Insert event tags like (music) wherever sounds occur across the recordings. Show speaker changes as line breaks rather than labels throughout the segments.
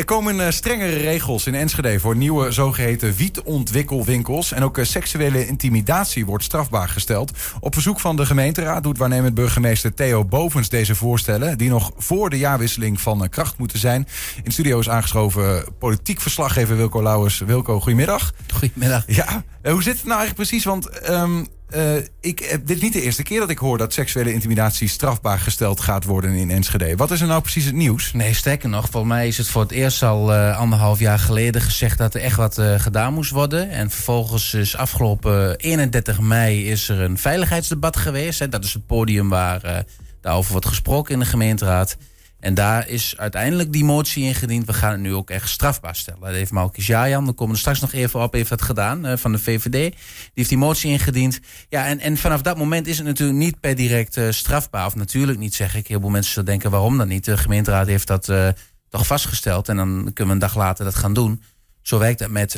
Er komen uh, strengere regels in Enschede voor nieuwe zogeheten wietontwikkelwinkels. En ook uh, seksuele intimidatie wordt strafbaar gesteld. Op verzoek van de gemeenteraad doet waarnemend burgemeester Theo Bovens deze voorstellen. Die nog voor de jaarwisseling van uh, kracht moeten zijn. In studio is aangeschoven politiek verslaggever Wilco Lauwers. Wilco, goedemiddag.
Goedemiddag.
Ja, hoe zit het nou eigenlijk precies? Want um, uh, ik, dit is niet de eerste keer dat ik hoor dat seksuele intimidatie strafbaar gesteld gaat worden in Enschede. Wat is er nou precies het nieuws?
Nee, sterker nog, volgens mij is het voor het eerst al uh, anderhalf jaar geleden gezegd dat er echt wat gedaan moest worden. En vervolgens is afgelopen 31 mei is er een veiligheidsdebat geweest. Dat is het podium waar daarover wordt gesproken in de gemeenteraad. En daar is uiteindelijk die motie ingediend. We gaan het nu ook echt strafbaar stellen. Dat heeft Malkis Jajan, daar komen we straks nog even op, heeft dat gedaan uh, van de VVD. Die heeft die motie ingediend. Ja, en, en vanaf dat moment is het natuurlijk niet per direct uh, strafbaar. Of natuurlijk niet, zeg ik. Heel veel mensen zullen denken, waarom dan niet? De gemeenteraad heeft dat uh, toch vastgesteld. En dan kunnen we een dag later dat gaan doen. Zo werkt dat met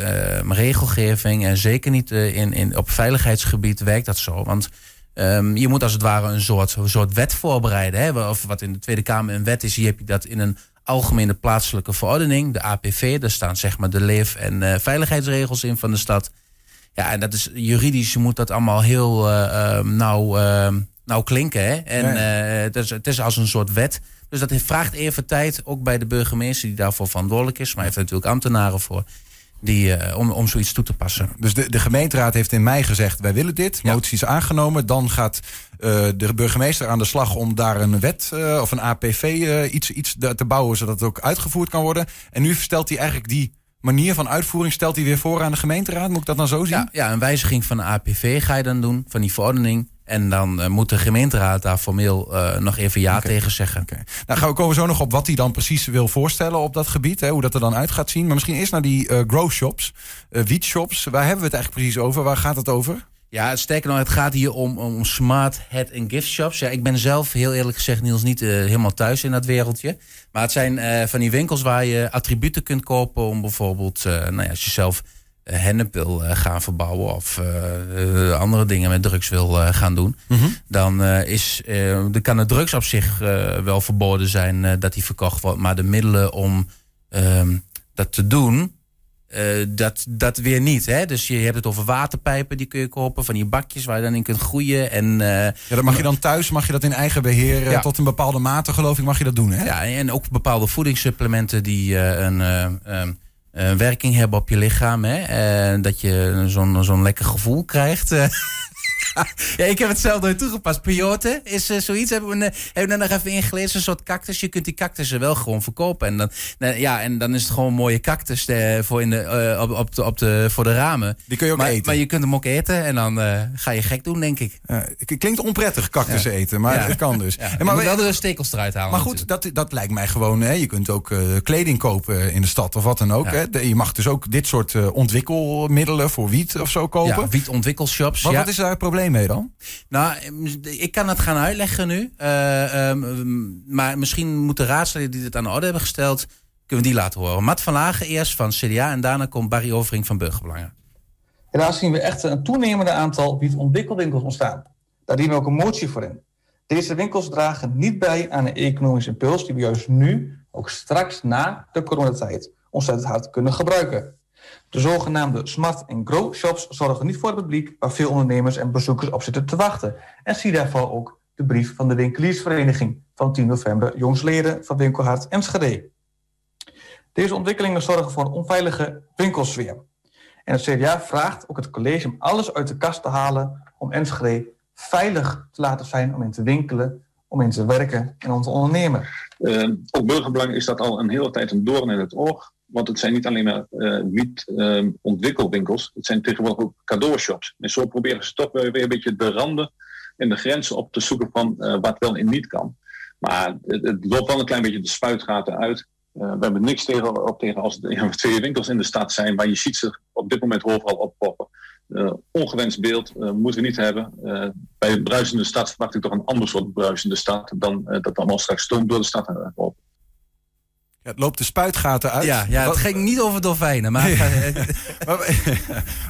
regelgeving. En zeker niet in, in, op veiligheidsgebied werkt dat zo. Want Um, je moet als het ware een soort, een soort wet voorbereiden. Hè? Of wat in de Tweede Kamer een wet is, hier heb je dat in een algemene plaatselijke verordening, de APV. Daar staan zeg maar de leef- en uh, veiligheidsregels in van de stad. Ja, en dat is juridisch moet dat allemaal heel uh, nauw, uh, nauw klinken. Hè? En ja. het, is, het is als een soort wet. Dus dat vraagt even tijd, ook bij de burgemeester die daarvoor verantwoordelijk is. Maar heeft natuurlijk ambtenaren voor die, uh, om, om zoiets toe te passen.
Dus de, de gemeenteraad heeft in mei gezegd: wij willen dit. Ja. Motie is aangenomen. Dan gaat uh, de burgemeester aan de slag om daar een wet uh, of een APV iets, iets te bouwen, zodat het ook uitgevoerd kan worden. En nu stelt hij eigenlijk die manier van uitvoering stelt hij weer voor aan de gemeenteraad. Moet ik dat dan zo zien?
Ja, ja een wijziging van de APV ga je dan doen, van die verordening. En dan uh, moet de gemeenteraad daar formeel uh, nog even ja okay. tegen zeggen.
Okay. Nou, gaan we komen zo nog op wat hij dan precies wil voorstellen op dat gebied. Hè, hoe dat er dan uit gaat zien. Maar misschien eerst naar die uh, grow shops, wietshops. Waar hebben we het eigenlijk precies over? Waar gaat het over?
Ja, sterker nog, het gaat hier om, om smart head en gift shops. Ja, ik ben zelf heel eerlijk gezegd, Niels, niet helemaal thuis in dat wereldje. Maar het zijn van die winkels waar je attributen kunt kopen om bijvoorbeeld, nou ja, als je zelf hennep wil gaan verbouwen of andere dingen met drugs wil gaan doen, mm -hmm. dan is, de kan de drugs op zich wel verboden zijn dat die verkocht wordt. Maar de middelen om ehm, dat te doen, dat, dat weer niet. Hè? Dus je hebt het over waterpijpen, die kun je kopen, van die bakjes waar je dan in kunt groeien. En,
ja, dat mag je dan thuis, mag je dat in eigen beheer, ja. tot een bepaalde mate geloof ik, mag je dat doen. Hè?
Ja, en ook bepaalde voedingssupplementen die een, um, een werking hebben op je lichaam. Hè? dat je zo'n zo'n lekker gevoel krijgt. (laughs) (laughs) ja, ik heb het zelf nooit toegepast. Peyote is uh, zoiets. Hebben we, uh, hebben we nog even ingelezen. Een soort cactus. Je kunt die cactussen wel gewoon verkopen. En dan, uh, ja, en dan is het gewoon een mooie cactus de, voor, in de, op, op, de, op de, voor de ramen.
Die kun je ook
maar,
eten.
Maar je kunt hem ook eten. En dan ga je gek doen, denk ik.
klinkt onprettig, cactus ja. eten. Maar ja. het kan dus. (laughs)
Ja, en maar wel de stekels eruit halen.
Maar goed, dat, dat lijkt mij gewoon. Hè. Je kunt ook kleding kopen in de stad of wat dan ook. Hè. Je mag dus ook dit soort ontwikkelmiddelen voor wiet of zo kopen.
Ja, wietontwikkelshops.
Maar wat is daar het probleem mee dan?
Nou, ik kan het gaan uitleggen nu. Uh, um, maar misschien moeten raadsleden die dit aan de orde hebben gesteld... kunnen we die laten horen. Matt van Lagen eerst van CDA en daarna komt Barry Overing van Burgerbelangen.
Helaas zien we echt een toenemende aantal wietontwikkelwinkels ontstaan. Daar dienen we ook een motie voor in. Deze winkels dragen niet bij aan de economische impuls... die we juist nu, ook straks na de coronatijd... ontzettend hard kunnen gebruiken. De zogenaamde smart en grow shops zorgen niet voor het publiek waar veel ondernemers en bezoekers op zitten te wachten. En zie daarvoor ook de brief van de winkeliersvereniging van 10 november jongsleden van Winkelhart Enschede. Deze ontwikkelingen zorgen voor een onveilige winkelsfeer. En het CDA vraagt ook het college om alles uit de kast te halen om Enschede veilig te laten zijn om in te winkelen, om in te werken en om te ondernemen.
Uh, ook burgerbelang is dat al een hele tijd een doorn in het oog. Want het zijn niet alleen maar uh, wiet-ontwikkelwinkels, uh, het zijn tegenwoordig ook cadeaushops. En zo proberen ze toch weer een beetje de randen en de grenzen op te zoeken van uh, wat wel en niet kan. Maar het, loopt wel een klein beetje de spuitgaten uit. we hebben niks tegen, op tegen als er (laughs) twee winkels in de stad zijn, waar je ziet ze op dit moment overal oppoppen. ongewenst beeld moeten we niet hebben. bij een bruisende stad verwacht ik toch een ander soort bruisende stad dan dat allemaal straks stoomt door de stad lopen.
Ja, het loopt de spuitgaten uit.
Ja, ja het
Wat-
ging niet over dolfijnen. Maar
wat,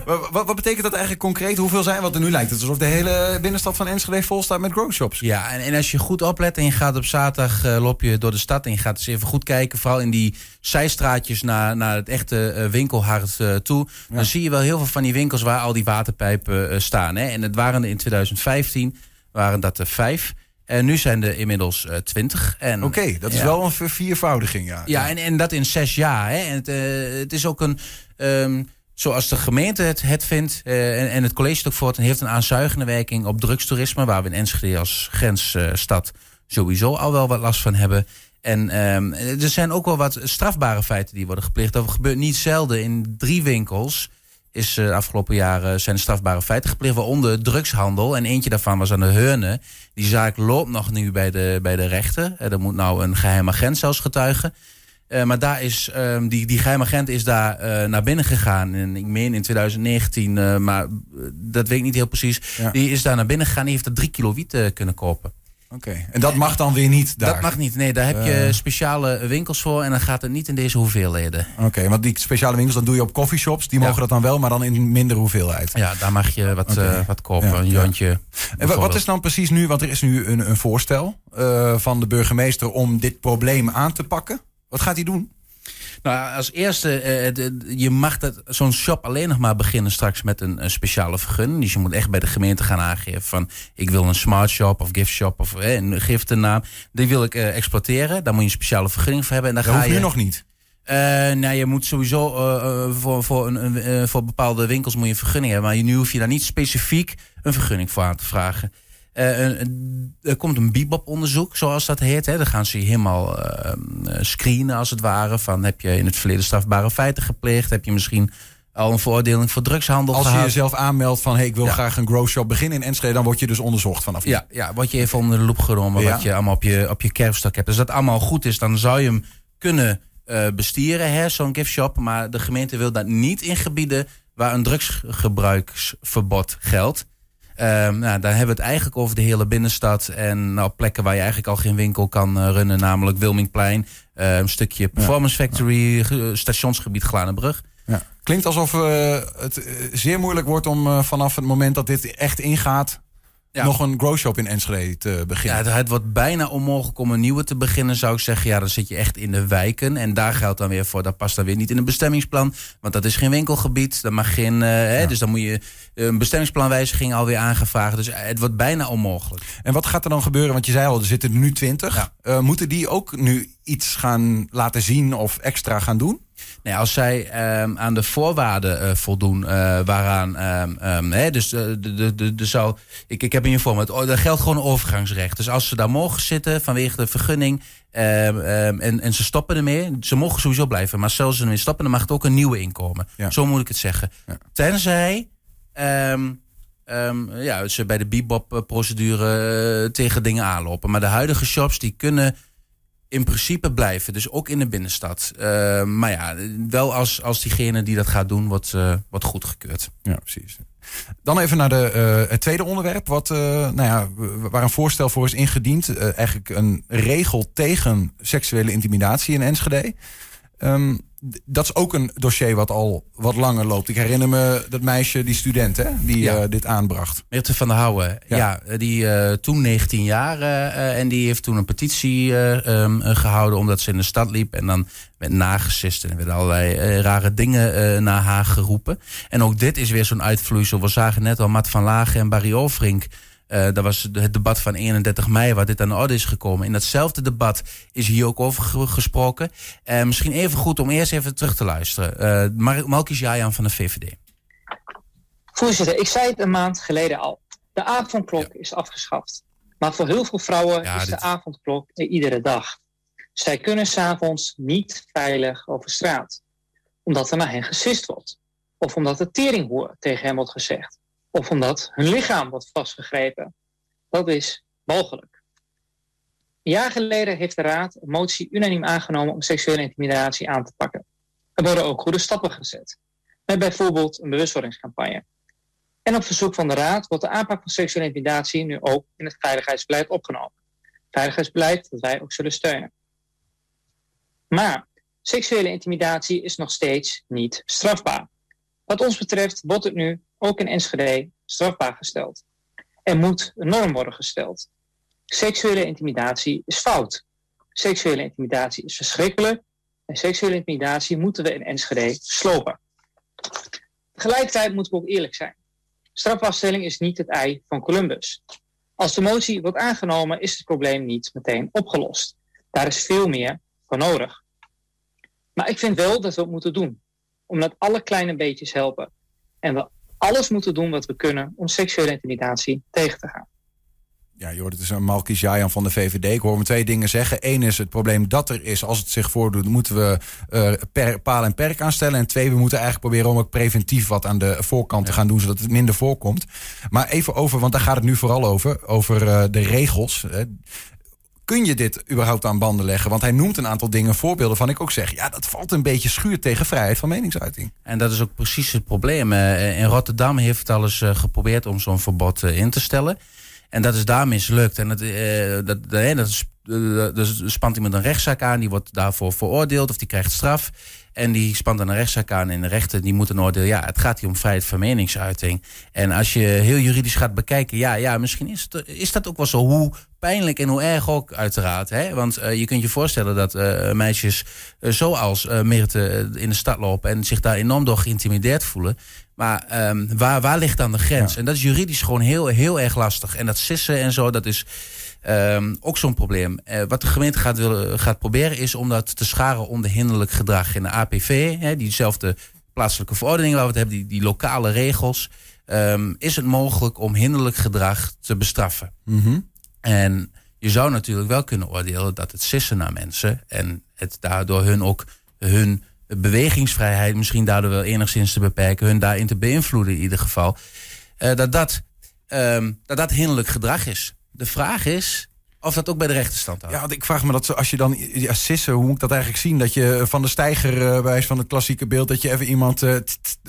wat, (laughs) (laughs) wat- wat betekent dat eigenlijk concreet? Hoeveel zijn? Want nu lijkt het alsof de hele binnenstad van Enschede vol staat met growshops.
Ja, en, en als je goed oplet en je gaat op zaterdag eh, loop je door de stad en je gaat eens even goed kijken, vooral in die zijstraatjes naar, naar het echte eh, winkelhart eh, toe, dan zie je wel heel veel van die winkels waar al die waterpijpen staan. Hè? En het waren er in 2015 waren dat er vijf. En nu zijn er inmiddels eh, twintig.
Oké, dat is
ja.
wel een verviervoudiging. Ja,
Ja, en, en dat in zes jaar. Hè? En het, eh, het is ook een. ehm, zoals de gemeente het, het vindt eh, en, en het college ook voort, en heeft een aanzuigende werking op drugstoerisme, waar we in Enschede als grensstad sowieso al wel wat last van hebben. En ehm, er zijn ook wel wat strafbare feiten die worden gepleegd. Dat gebeurt niet zelden. In drie winkels is eh, de afgelopen jaren zijn strafbare feiten gepleegd, waaronder drugshandel. En eentje daarvan was aan de Heurne. Die zaak loopt nog nu bij de, bij de rechter. Eh, Er moet nou een geheim agent zelfs getuigen. Eh, maar daar is, ehm, die, die geheim agent is daar naar binnen gegaan. En ik meen in 2019, eh, maar dat weet ik niet heel precies.
Ja.
Die is daar naar binnen gegaan. Die heeft er drie kilo wiet kunnen kopen.
Oké. En dat mag dan weer niet daar.
Dat mag niet. Nee, daar heb je
Eh.
speciale winkels voor. En dan gaat het niet in deze hoeveelheden.
Oké, want die speciale winkels, dat doe je op coffeeshops. Die
Ja.
mogen dat dan wel, maar dan in minder hoeveelheid.
Ja, daar mag je wat,
Oké.
eh, wat kopen.
Ja,
een
ja.
jontje.
En wa- wat is dan precies nu, want er is nu een, een voorstel eh, van de burgemeester om dit probleem aan te pakken. Wat gaat hij doen?
Nou, als eerste, eh, de- je mag dat- zo'n shop alleen nog maar beginnen straks met een, een speciale vergunning. Dus je moet echt bij de gemeente gaan aangeven van... ik wil een smart shop of gift shop of eh, een giftennaam. Die wil ik eh, exploiteren. Daar moet je een speciale vergunning voor hebben. En dan
Dat
ga je,
nu nog niet.
Eh, nou, je moet sowieso voor, voor, een, voor bepaalde winkels moet je een vergunning hebben. Maar nu hoef je daar niet specifiek een vergunning voor aan te vragen. Eh, een- er komt een bebop-onderzoek, zoals dat heet. Hè. Dan gaan ze je helemaal eh, eh, screenen, als het ware. Van, heb je in het verleden strafbare feiten gepleegd? Heb je misschien al een veroordeling voor drugshandel
Als je jezelf aanmeldt van hey, ik wil
Ja.
graag een growshop beginnen in Enschede, dan word je dus onderzocht vanaf nu.
Ja, ja, word je even onder de loep genomen.
Ja.
Wat je allemaal op je, op je kerfstok hebt. Als dat allemaal goed is, dan zou je hem kunnen eh, bestieren, hè, zo'n giftshop. Maar de gemeente wil dat niet in gebieden waar een drugsgebruiksverbod geldt. Ehm, nou, dan hebben we het eigenlijk over de hele binnenstad. En nou, plekken waar je eigenlijk al geen winkel kan eh, runnen. Namelijk Wilmingplein, eh, een stukje Performance Factory, ge- stationsgebied Glanenbrug.
Ja. Klinkt alsof eh, het zeer moeilijk wordt om vanaf het moment dat dit echt ingaat,
Ja.
nog een growshop in Enschede te
Ja,
beginnen.
het, het wordt bijna onmogelijk om een nieuwe te beginnen, zou ik zeggen. Ja, dan zit je echt in de wijken. En daar geldt dan weer voor, dat past dan weer niet in een bestemmingsplan. Want dat is geen winkelgebied. Dat mag geen. eh, hè, dus dan moet je een bestemmingsplanwijziging alweer aangevraagd. Dus eh, het wordt bijna onmogelijk.
En wat gaat er dan gebeuren? Want je zei al, er zitten er nu twintig.
Ja.
Eh, moeten die ook nu iets gaan laten zien of extra gaan doen?
Ja, als zij ehm, aan de voorwaarden eh, voldoen, eh, waaraan. ehm, hè, dus eh, de, de, de, de zou, ik, ik heb in je vorm, het, er geldt gewoon een overgangsrecht. Dus als ze daar mogen zitten vanwege de vergunning. en, en ze stoppen ermee, ze mogen sowieso blijven. Maar zelfs ze ermee stoppen, dan mag het ook een nieuwe inkomen.
Ja.
Zo moet ik het zeggen.
Ja.
Tenzij. ja, ze bij de bebop-procedure tegen dingen aanlopen. Maar de huidige shops die kunnen in principe blijven. Dus ook in de binnenstad. Eh, maar ja, wel als, als diegene die dat gaat doen, wordt, eh, wordt goedgekeurd.
Ja, precies. Dan even naar de, eh, het tweede onderwerp, wat, nou ja, waar een voorstel voor is ingediend. Eigenlijk een regel tegen seksuele intimidatie in Enschede. D- dat is ook een dossier wat al wat langer loopt. Ik herinner me dat meisje, die student, hè, die
Ja.
eh, dit aanbracht.
Meerte van der Houwen,
Ja.
ja. die eh, toen 19 jaar eh, en die heeft toen een petitie eh, ehm, eh, gehouden omdat ze in de stad liep en dan werd nagesist en er werden allerlei rare dingen naar haar geroepen. En ook dit is weer zo'n uitvloeisel. We zagen net al Matt van Lagen en Barry Overink. Eh dat was het debat van 31 mei waar dit aan de orde is gekomen. In datzelfde debat is hier ook over ge- gesproken. Eh, misschien even goed om eerst even terug te luisteren. Eh Mar Malkis Jajan van de VVD.
Voorzitter, ik zei het een maand geleden al. De avondklok is afgeschaft. Maar voor heel veel vrouwen
Ja,
is
dit-
de avondklok er iedere dag. Zij kunnen s'avonds niet veilig over straat. Omdat er naar hen gesist wordt. Of omdat de teringhoer tegen hen wordt gezegd. Of omdat hun lichaam wordt vastgegrepen. Dat is walgelijk. Een jaar geleden heeft de Raad een motie unaniem aangenomen om seksuele intimidatie aan te pakken. Er worden ook goede stappen gezet. Met bijvoorbeeld een bewustwordingscampagne. En op verzoek van de Raad wordt de aanpak van seksuele intimidatie nu ook in het veiligheidsbeleid opgenomen. Veiligheidsbeleid dat wij ook zullen steunen. Maar seksuele intimidatie is nog steeds niet strafbaar. Wat ons betreft wordt het nu ook in Enschede strafbaar gesteld. Er moet een norm worden gesteld. Seksuele intimidatie is fout. Seksuele intimidatie is verschrikkelijk. En seksuele intimidatie moeten we in Enschede slopen. Tegelijkertijd moeten we ook eerlijk zijn. Strafvaststelling is niet het ei van Columbus. Als de motie wordt aangenomen, is het probleem niet meteen opgelost. Daar is veel meer voor nodig. Maar ik vind wel dat we het moeten doen. Omdat alle kleine beetjes helpen. En we alles moeten doen wat we kunnen om seksuele intimidatie tegen te gaan.
Ja, joh, het is een Malkis Jajan van de VVD. Ik hoor me twee dingen zeggen. Eén is het probleem dat er is. Als het zich voordoet, moeten we uh, per, paal en perk aanstellen. En twee, we moeten eigenlijk proberen om ook preventief wat aan de voorkant te gaan doen, zodat het minder voorkomt. Maar even over, want daar gaat het nu vooral over, over uh, de regels. Kun je dit überhaupt aan banden leggen? Want hij noemt een aantal dingen, voorbeelden van ik ook zeg... ja, dat valt een beetje schuur tegen vrijheid van meningsuiting.
En dat is ook precies het probleem. In Rotterdam heeft het al eens geprobeerd om zo'n verbod in te stellen. En dat is daar mislukt. En dat, uh, dat, dat, dat, dus spant iemand een rechtszaak aan, die wordt daarvoor veroordeeld of die krijgt straf. En die spant dan een rechtszaak aan en de rechter die moet een oordeel. Ja, het gaat hier om vrijheid van meningsuiting. En als je heel juridisch gaat bekijken, ja, ja misschien is, het, is dat ook wel zo. Hoe pijnlijk en hoe erg ook, uiteraard. Hè? Want uh, je kunt je voorstellen dat uh, meisjes uh, zoals Mirte in de stad lopen en zich daar enorm door geïntimideerd voelen. Maar um, waar, waar ligt dan de grens? Ja. En dat is juridisch gewoon heel, heel erg lastig. En dat sissen en zo, dat is um, ook zo'n probleem. Uh, wat de gemeente gaat, willen, gaat proberen is om dat te scharen onder hinderlijk gedrag. In de APV, hè, diezelfde plaatselijke verordening waar we het hebben, die, die lokale regels. Um, is het mogelijk om hinderlijk gedrag te bestraffen?
Mm -hmm.
En je zou natuurlijk wel kunnen oordelen dat het sissen naar mensen en het daardoor hun ook hun bewegingsvrijheid misschien daardoor wel enigszins te beperken, hun daarin te beïnvloeden in ieder geval, uh, dat, dat, um, dat dat hinderlijk gedrag is. De vraag is of dat ook bij de rechterstand houdt.
Ja, want ik vraag me dat als je dan ja, sissen, hoe moet ik dat eigenlijk zien? Dat je van de stijger uh, bij van het klassieke beeld, dat je even iemand, uh,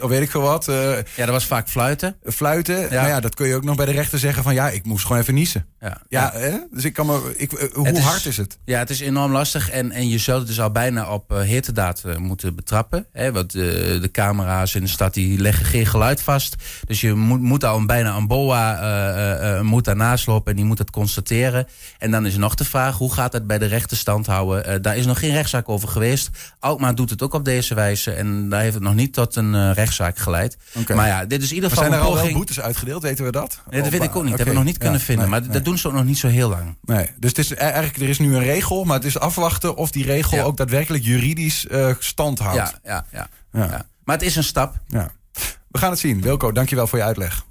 of weet ik veel wat. Uh,
ja, dat was vaak fluiten.
Fluiten. Ja. Nou ja, dat kun je ook nog bij de rechter zeggen van ja, ik moest gewoon even niezen.
Ja.
Ja, Hè? dus ik kan me. Ik, hoe is, hard is het?
Ja, het is enorm lastig en, en je zou het dus al bijna op uh, heterdaad moeten betrappen. Hè? Want de camera's in de stad die leggen geen geluid vast. Dus je moet, moet al bijna een boa moet daarnaast lopen en die moet het constateren. En dan is nog de vraag, hoe gaat het bij de rechterstand houden? Uh, daar is nog geen rechtszaak over geweest. Alkmaar doet het ook op deze wijze. En daar heeft het nog niet tot een uh, rechtszaak geleid.
Okay.
Maar ja, dit is in ieder geval
maar zijn er
een
al wel boetes uitgedeeld, weten we dat?
Nee, dat weet ik ook niet. Dat hebben we nog niet kunnen
ja,
vinden.
nee,
maar
nee.
dat doen ze ook nog niet zo heel lang.
Nee, dus het is eigenlijk, er is nu een regel, maar het is afwachten of die regel
Ja.
ook daadwerkelijk juridisch uh, stand houdt.
Ja, ja, ja,
Ja.
ja. Maar het is een stap.
Ja. We gaan het zien. Wilco, dankjewel voor je uitleg.